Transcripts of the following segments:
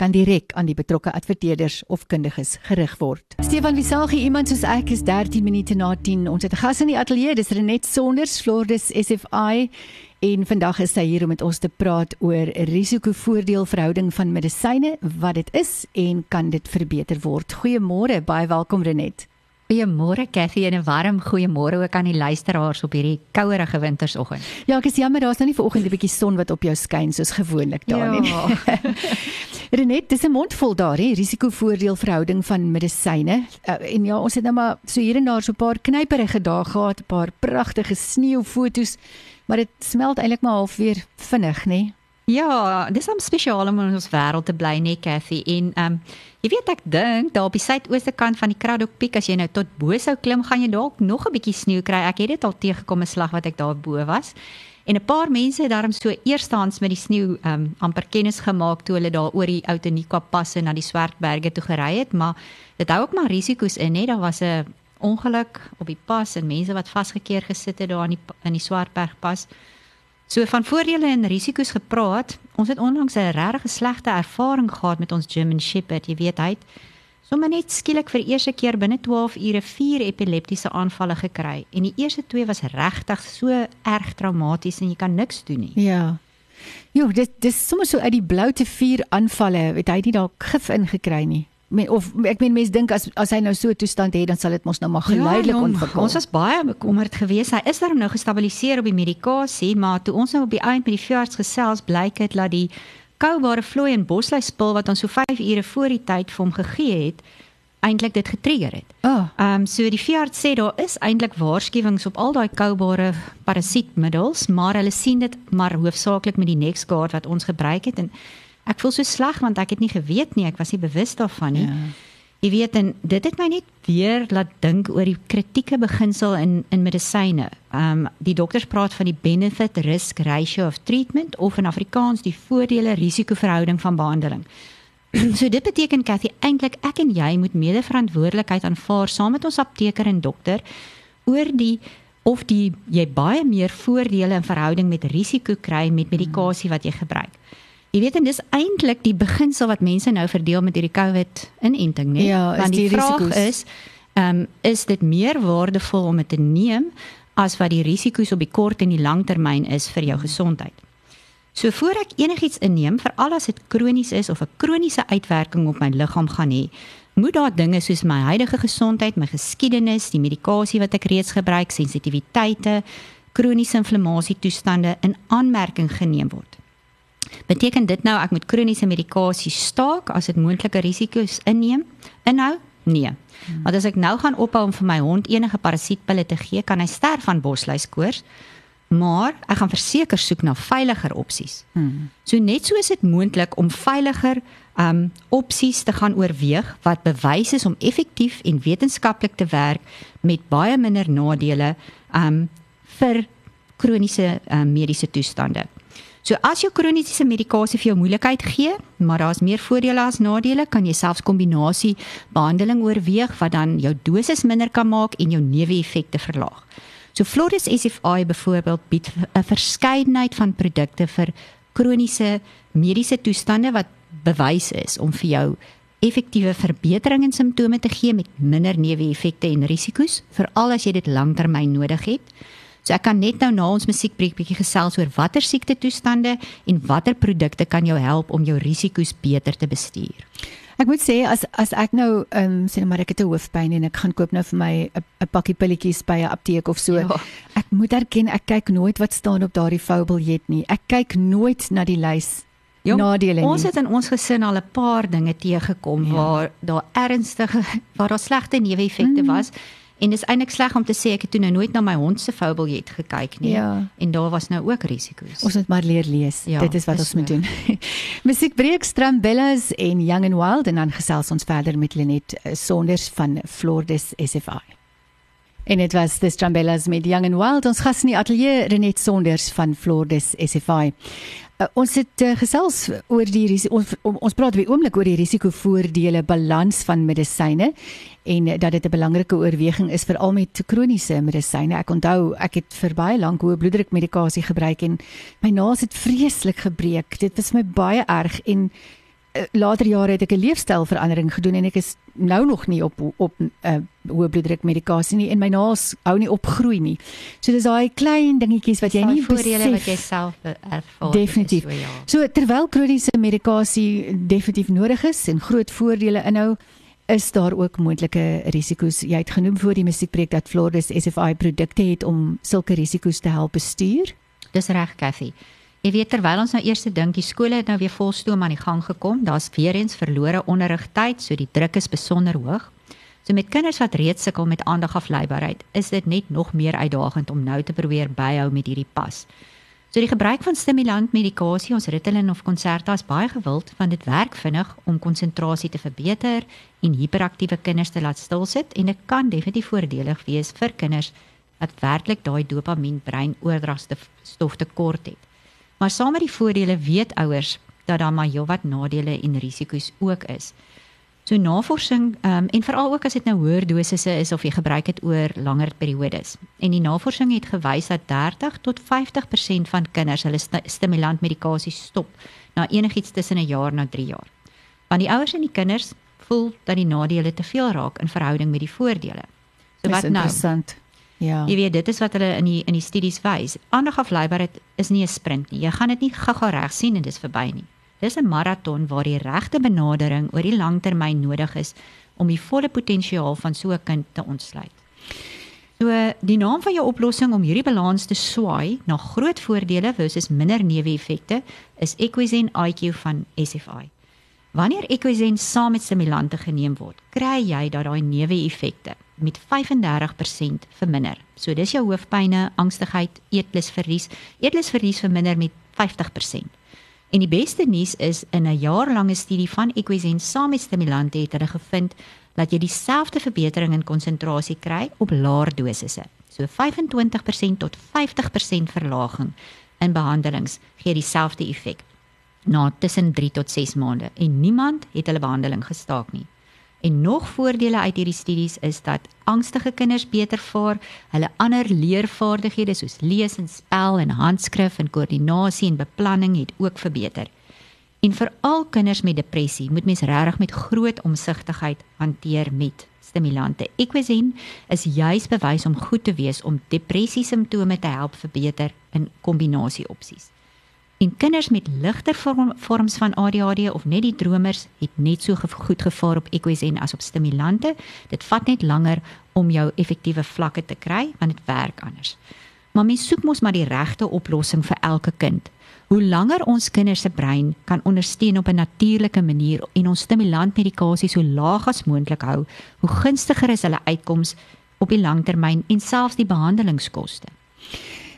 kan direk aan die betrokke adverteerders of kundiges gerig word. Stefan Visagie, iemand soos ek is 13 minute na 10. Ons het 'n gas in die ateljee, dis Renet Sonders, Flordes SFI. En vandag is sy hier om met ons te praat oor risiko-voordeel verhouding van medisyne, wat dit is en kan dit verbeter word. Goeiemôre, baie welkom Renet. Goeiemôre Cathy en 'n warm goeiemôre ook aan die luisteraars op hierdie kouerige wintersoggend. Ja, ek is jammer daar's nou nie vanoggend 'n bietjie son wat op jou skyn soos gewoonlik daar nie. Ja. Renet, dis 'n mondvol daar, hè, risikovoordeel verhouding van medisyne. Uh, en ja, ons het nou maar so hier en daar so 'n paar knyperige dae gehad, 'n paar pragtige sneeufoto's, maar dit smelt eintlik maar half weer vinnig, nê? Ja, dis 'n spesiale om in ons wêreld te bly, nê, Cathy. En ehm um, Jy weet ek dink daar op die suidooste kant van die Kraddock Piek as jy nou tot bo sou klim, gaan jy dalk nog 'n bietjie sneeu kry. Ek het dit al teëgekom 'n slag wat ek daar bo was. En 'n paar mense het daarom so eerstehands met die sneeu um amper kennis gemaak toe hulle daar oor die Outeniqua passe na die Swartberge toe gery het, maar dit hou ook maar risiko's in, hè. Daar was 'n ongeluk op die pas en mense wat vasgekeer gesit het daar in die in die Swartberg pas. So van voordele en risiko's gepraat. Ons het onlangs 'n regtig slegte ervaring gehad met ons German Shepherd. Jy weet hy het sommer net skielik vir eerste keer binne 12 ure vier epileptiese aanvalle gekry en die eerste twee was regtig so erg traumaties en jy kan niks doen nie. Ja. Jo, dit dis sommer so uit die blou te vier aanvalle, weet hy nie dalk gif ingekry nie of ek meen mense dink as as hy nou so 'n toestand het dan sal dit mos nou maar geleidelik ja, ontwikkel. Ons was baie bekommerd geweest. Hy is daarom nou gestabiliseer op die medikasie, maar toe ons nou op die eind met die veearts gesels, blyk dit dat die koubare vloei en bosluis spul wat ons so 5 ure voor die tyd vir hom gegee het, eintlik dit getrigger het. Oh. Ehm um, so die veearts sê daar is eintlik waarskuwings op al daai koubare parasietmiddels, maar hulle sien dit maar hoofsaaklik met die Nexgard wat ons gebruik het en ek voel so sleg want ek het nie geweet nie, ek was nie bewus daarvan nie. Ja. Jy weet en dit het my net weer laat dink oor die kritieke beginsel in in medisyne. Ehm um, die dokters praat van die benefit risk ratio of treatment of in Afrikaans die voordele risiko verhouding van behandeling. so dit beteken Cathy eintlik ek en jy moet mede-verantwoordelikheid aanvaar saam met ons apteker en dokter oor die of die jy baie meer voordele in verhouding met risiko kry met medikasie wat jy gebruik. Jy weet en dis eintlik die beginsel wat mense nou verdeel met hierdie COVID inenting, né? Ja, Want die, die vraag risiko's. is, ehm um, is dit meer waardevol om dit te neem as wat die risiko's op die kort en die lang termyn is vir jou gesondheid? So voor ek enigiets inneem, veral as dit kronies is of 'n kroniese uitwerking op my liggaam gaan hê, moet daar dinge soos my huidige gesondheid, my geskiedenis, die medikasie wat ek reeds gebruik, sensitiwiteite, kroniese inflammasie toestande in aanmerking geneem word. Beteken dit nou ek moet kroniese medikasie staak as dit moontlike risiko's inneem? Inhou? Nee. Hmm. Want as ek nou gaan ophou om vir my hond enige parasietpille te gee, kan hy sterf van bosluiskoors. Maar ek gaan verseker soek na veiliger opsies. Hmm. So net so is dit moontlik om veiliger um opsies te gaan oorweeg wat bewys is om effektief en wetenskaplik te werk met baie minder nadele um vir kroniese um, mediese toestande. So as jou kroniese medikasie vir jou moeilikheid gee, maar daar's meer voordele as nadele, kan jy selfs kombinasie behandeling oorweeg wat dan jou dosis minder kan maak en jou neeweffekte verlaag. So Floris SFI byvoorbeeld bied 'n verskeidenheid van produkte vir kroniese mediese toestande wat bewys is om vir jou effektiewe verbetering in simptome te gee met minder neeweffekte en risiko's, veral as jy dit lanktermyn nodig het. So ek kan net nou na ons musiekbreek bietjie gesels oor watter siekte toestande en watter produkte kan jou help om jou risiko's beter te bestuur. Ek moet sê as as ek nou ehm um, sê nou maar ek het 'n hoofpyn en ek gaan koop nou vir my 'n pakkie pilletjies by 'n apteek of so. Ja. Ek moet erken ek kyk nooit wat staan op daardie foubeljet nie. Ek kyk nooit na die lys Jong, nadele nie. Ons het in ons gesin al 'n paar dinge teëgekom Ja. waar daar ernstige waar daar slegte neeweffekte Mm. was. En dis eintlik sleg om te sê ek het toe nou nooit na my hond se foubeljet gekyk nie. Ja. En daar was nou ook risiko's. Ons moet maar leer lees. Ja, Dit is wat is ons moet doen. Musiekbreek Strambellas en Young and Wild en dan gesels ons verder met Lenet eh, Sonders van Flordes SFI. En dit was the Strambellas met Young and Wild. Ons gas in die ateljee Renet Sonders van Flordes SFI. Uh, ons het uh, gesels oor die ons, ons praat weer oomblik oor die risikovoordele balans van medisyne en uh, dat dit 'n belangrike oorweging is veral met kroniese medisyne. Ek onthou ek het vir baie lank hoë bloeddrukmedikasie gebruik en my naas het vreeslik gebreek. Dit was my baie erg en later jare het ek 'n leefstylverandering gedoen en ek is nou nog nie op op uh, eh, hoë bloeddruk medikasie nie en my naels hou nie op groei nie. So dis daai klein dingetjies wat jy nie voordele wat jy self ervaar. Definitief. So, ja. so terwyl kroniese medikasie definitief nodig is en groot voordele inhou, is daar ook moontlike risiko's. Jy het genoem voor die musiekpreek dat Flores SFI produkte het om sulke risiko's te help bestuur. Dis reg, Cathy. Jy weet terwyl ons nou eers dink die skole het nou weer volstoom aan die gang gekom, daar's weer eens verlore onderrigtyd, so die druk is besonder hoog. So met kinders wat reeds sukkel met aandagafleibaarheid, is dit net nog meer uitdagend om nou te probeer byhou met hierdie pas. So die gebruik van stimulant medikasie, ons Ritalin of Concerta is baie gewild want dit werk vinnig om konsentrasie te verbeter en hiperaktiewe kinders te laat stilsit en dit kan definitief voordelig wees vir kinders wat werklik daai dopamien breinoordragstof tekort het. Maar saam met die voordele weet ouers dat daar maar heelwat nadele en risiko's ook is. So navorsing um, en veral ook as dit nou hoër dosisse is of jy gebruik dit oor langer periodes. En die navorsing het gewys dat 30 tot 50% van kinders hulle st stimulantmedikasie stop na enigiets tussen 'n jaar na 3 jaar. Want die ouers en die kinders voel dat die nadele te veel raak in verhouding met die voordele. So wat nou? Interessant. Ja. Jy weet dit is wat hulle in die in die studies wys. Aandagafleibaarheid is nie 'n sprint nie. Jy gaan dit nie gou-gou reg sien en dis verby nie. Dis 'n maraton waar die regte benadering oor die langtermyn nodig is om die volle potensiaal van so 'n kind te ontsluit. So die naam van jou oplossing om hierdie balans te swaai na groot voordele versus minder neeweffekte is Equizen IQ van SFI. Wanneer Equizen saam met stimulante geneem word, kry jy dat daai neeweffekte met 35% verminder. So dis jou hoofpynne, angstigheid, eetlusverlies. Eetlusverlies verminder met 50%. En die beste nuus is in 'n jaarlange studie van Equizen saam met stimulante het hulle gevind dat jy dieselfde verbetering in konsentrasie kry op laer dosisse. So 25% tot 50% verlaging in behandelings gee dieselfde effek na tussen 3 tot 6 maande en niemand het hulle behandeling gestaak nie. En nog voordele uit hierdie studies is dat angstige kinders beter vaar, hulle ander leervaardighede soos lees en spel en handskrif en koördinasie en beplanning het ook verbeter. En vir al kinders met depressie moet mens regtig met groot omsigtigheid hanteer met stimulante. Equizen is juis bewys om goed te wees om depressie simptome te help verbeter in kombinasie opsies. En kinders met ligter vorm, vorms van ADHD of net die dromers het net so goed gevaar op Equizen as op stimulante. Dit vat net langer om jou effektiewe vlakke te kry want dit werk anders. Maar mens soek mos maar die regte oplossing vir elke kind. Hoe langer ons kinders se brein kan ondersteun op 'n natuurlike manier en ons stimulantmedikasie so laag as moontlik hou, hoe gunstiger is hulle uitkoms op die langtermyn en selfs die behandelingskoste.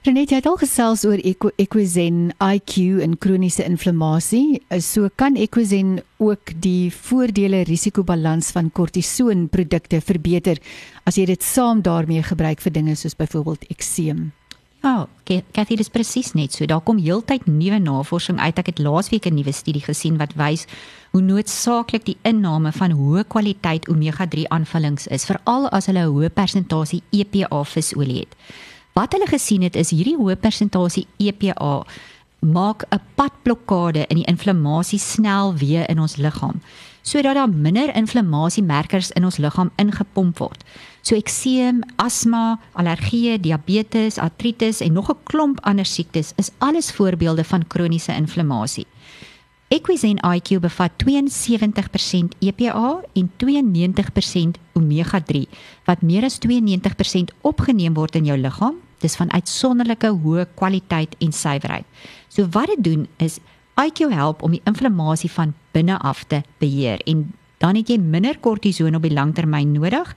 Renet, jy het al gesels oor Equizen IQ en kroniese inflammasie. So kan Equizen ook die voordele risikobalans van kortisoonprodukte verbeter as jy dit saam daarmee gebruik vir dinge soos byvoorbeeld ekseem. Ja, oh, Cathy, dit is presies net so. Daar kom heeltyd nuwe navorsing uit. Ek het laasweek 'n nuwe studie gesien wat wys hoe noodsaaklik die inname van hoë kwaliteit omega-3 aanvullings is, veral as hulle 'n hoë persentasie EPA visolie het. Wat hulle gesien het is hierdie hoë persentasie EPA maak 'n padblokkade in die inflammasie snel weer in ons liggaam sodat daar minder inflammasiemerkers in ons liggaam ingepomp word. So ekseem, asma, allergie, diabetes, artritis en nog 'n klomp ander siektes is alles voorbeelde van kroniese inflammasie. Equizen IQ bevat 72% EPA en 92% omega-3 wat meer as 92% opgeneem word in jou liggaam. Dis van uitsonderlike hoë kwaliteit en suiwerheid. So wat dit doen is IQ help om die inflammasie van binne af te beheer en dan het jy minder kortison op die langtermyn nodig.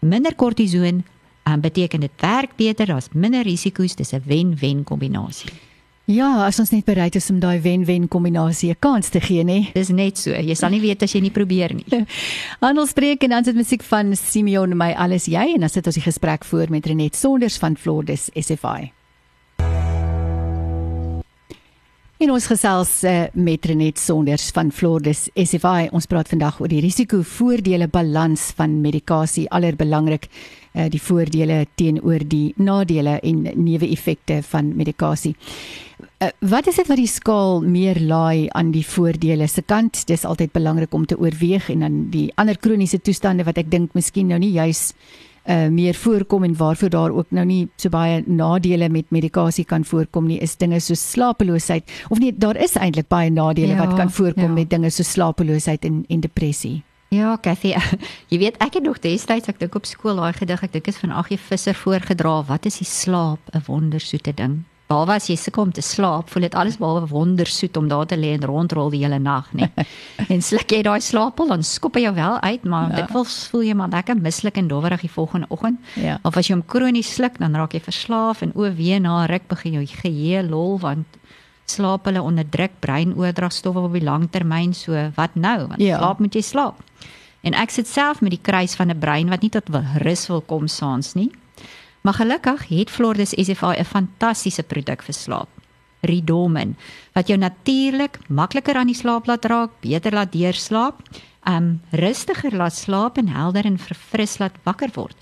Minder kortison um, beteken dit werk beter, daar's minder risiko's, dis 'n wen-wen kombinasie. Ja, as ons net bereid is om daai wen-wen kombinasie 'n kans te gee, nê. Dis net so. Jy sal nie weet as jy nie probeer nie. Handelspreek en dan sit musiek van Simeon my alles jy en dan sit ons die gesprek voor met Renet Sonders van Flordes SFI. En ons gesels uh, met Renet Sonders van Flordes SFI. Ons praat vandag oor die risiko voordele balans van medikasie, allerbelangrik uh, die voordele teenoor die nadele en neeweffekte van medikasie. Uh, wat is dit wat die skaal meer laai aan die voordele se kant? Dis altyd belangrik om te oorweeg en dan die ander kroniese toestande wat ek dink miskien nou nie juis uh meer voorkom en waarvoor daar ook nou nie so baie nadele met medikasie kan voorkom nie is dinge so slapeloosheid of nee daar is eintlik baie nadele ja, wat kan voorkom ja. met dinge so slapeloosheid en en depressie. Ja, Cathy, jy weet ek het nog destyds ek dink op skool daai gedig ek dink is van Aggie Visser voorgedra wat is die slaap 'n wondersoete ding. Behalwe as jy sukkel om te slaap, voel dit alles behalwe wondersoet om daar te lê en rondrol die hele nag, nee. en sluk jy daai slaapel, dan skop jy jou wel uit, maar ja. dit voel jy maar lekker mislik en dowwerig die volgende oggend. Ja. Of as jy hom kronies sluk, dan raak jy verslaaf en o wee na ruk begin jou geheue lol want slaap hulle onderdruk breinoordragstowwe op die lang termyn, so wat nou? Want ja. slaap moet jy slaap. En ek sit self met die kruis van 'n brein wat nie tot rus wil kom saans nie. Maar gelukkig het Flordes SFA 'n fantastiese produk vir slaap. Ridomin wat jou natuurlik makliker aan die slaap laat raak, beter laat deurslaap, um rustiger laat slaap en helder en verfris laat wakker word.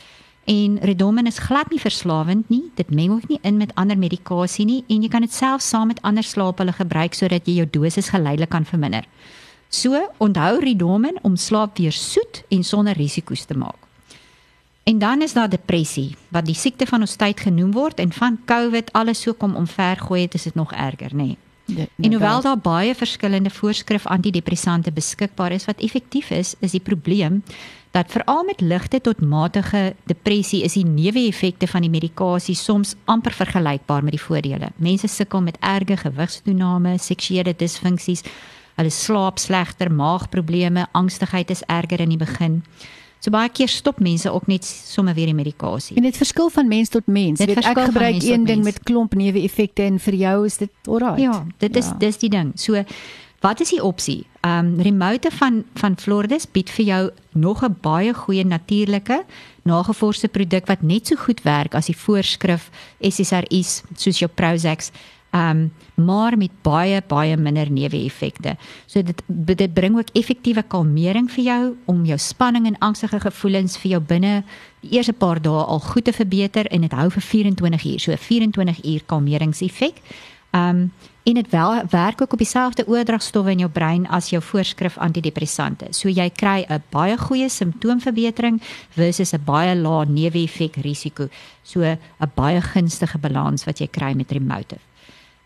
En Ridomin is glad nie verslawend nie. Dit meng ook nie in met ander medikasie nie en jy kan dit self saam met ander slaaphulle gebruik sodat jy jou dosis geleidelik kan verminder. So, onthou Ridomin om slaap weer soet en sonder risiko's te maak. En dan is daar depressie wat die siekte van ons tyd genoem word en van COVID alles so kom omvergooi het is dit nog erger nê. Nee. En hoewel daar baie verskillende voorskrif antidepressante beskikbaar is wat effektief is, is die probleem dat veral met ligte tot matige depressie is die neeweffekte van die medikasie soms amper vergelykbaar met die voordele. Mense sukkel met erge gewigstoename, seksuele disfunksies, hulle slaap slegter, maagprobleme, angstigheid is erger in die begin. So baie keer stop mense ook net sommer weer die medikasie. En dit verskil van mens tot mens. Weet, ek gebruik een ding met klomp neeweffekte en vir jou is dit alraai. Ja, dit is ja. dis die ding. So wat is die opsie? Ehm um, Remote van van Florides bied vir jou nog 'n baie goeie natuurlike nagevorsde produk wat net so goed werk as die voorskrif SSRI's soos jou Prozac um maar met baie baie minder neeweffekte. So dit dit bring ook effektiewe kalmering vir jou om jou spanning en angstige gevoelens vir jou binne die eerste paar dae al goed te verbeter en dit hou vir 24 uur. So 24 uur kalmeringseffek. Um en dit wel werk ook op dieselfde oordragstowwe in jou brein as jou voorskrif antidepressante. So jy kry 'n baie goeie simptoomverbetering versus 'n baie lae neeweffek risiko. So 'n baie gunstige balans wat jy kry met Remotive.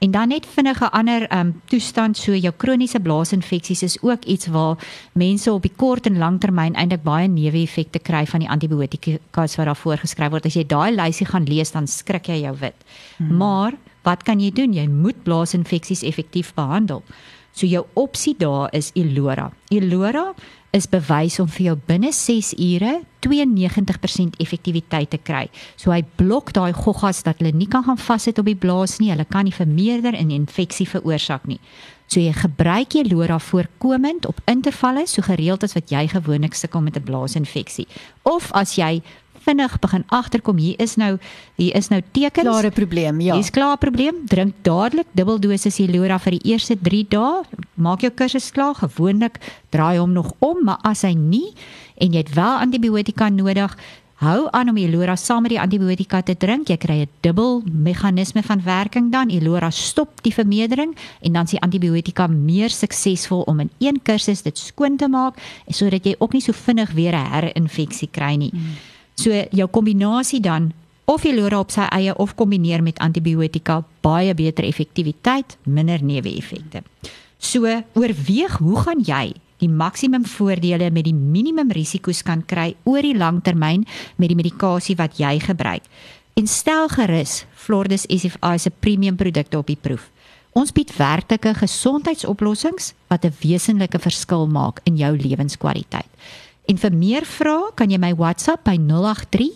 En dan net vinnige ander ehm um, toestand so jou kroniese blaasinfeksies is ook iets waar mense op die kort en lang termyn eintlik baie neeweffekte kry van die antibiotikas wat daar voorgeskryf word. As jy daai lysie gaan lees dan skrik jy jou wit. Hmm. Maar wat kan jy doen? Jy moet blaasinfeksies effektief behandel. So jou opsie daar is Elora. Elora is bewys om vir jou binne 6 ure 92% effektiwiteit te kry. So hy blok daai goggas dat hulle nie kan gaan vassit op die blaas nie. Hulle kan nie vermeerder en infeksie veroorsaak nie. So jy gebruik jy Lora voorkomend op intervalle so gereeld as wat jy gewoonlik sukkel met 'n blaasinfeksie. Of as jy vinnig begin agterkom hier is nou hier is nou tekens. Klare probleem, ja. Hier's klaar probleem. Drink dadelik dubbel dosis Hilora vir die eerste 3 dae. Maak jou kursus klaar. Gewoonlik draai hom nog om, maar as hy nie en jy het wel antibiotika nodig, hou aan om Hilora saam met die antibiotika te drink. Jy kry 'n dubbel meganisme van werking dan. Hilora stop die vermeerdering en dan is die antibiotika meer suksesvol om in een kursus dit skoon te maak sodat jy ook nie so vinnig weer 'n herinfeksie kry nie. Hmm. So jou kombinasie dan of jy loer op sy eie of kombineer met antibiotika baie beter effektiwiteit, minder neeweffekte. So oorweeg hoe gaan jy die maksimum voordele met die minimum risiko's kan kry oor die lang termyn met die medikasie wat jy gebruik. En stel gerus Flordes SFI se premium produkte op die proef. Ons bied werklike gesondheidsoplossings wat 'n wesenlike verskil maak in jou lewenskwaliteit. En vir meer vrae kan jy my WhatsApp by 083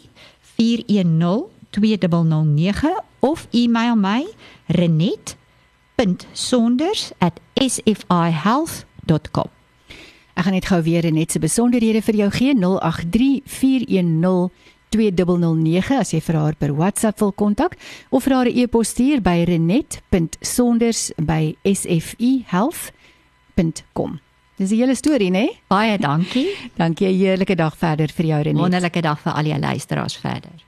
410 2009 of e-mail my renet renet.sonders@sfihealth.com. Ek gaan net gou weer net se besonderhede vir jou gee 083410 2009 as jy vir haar per WhatsApp wil kontak of vir haar e-pos stuur by renet.sonders@sfihealth.com. Dis 'n hele storie, né? Baie dankie. Dankie. 'n Heerlike dag verder vir jou Renet. Wonderlike dag vir al die luisteraars verder.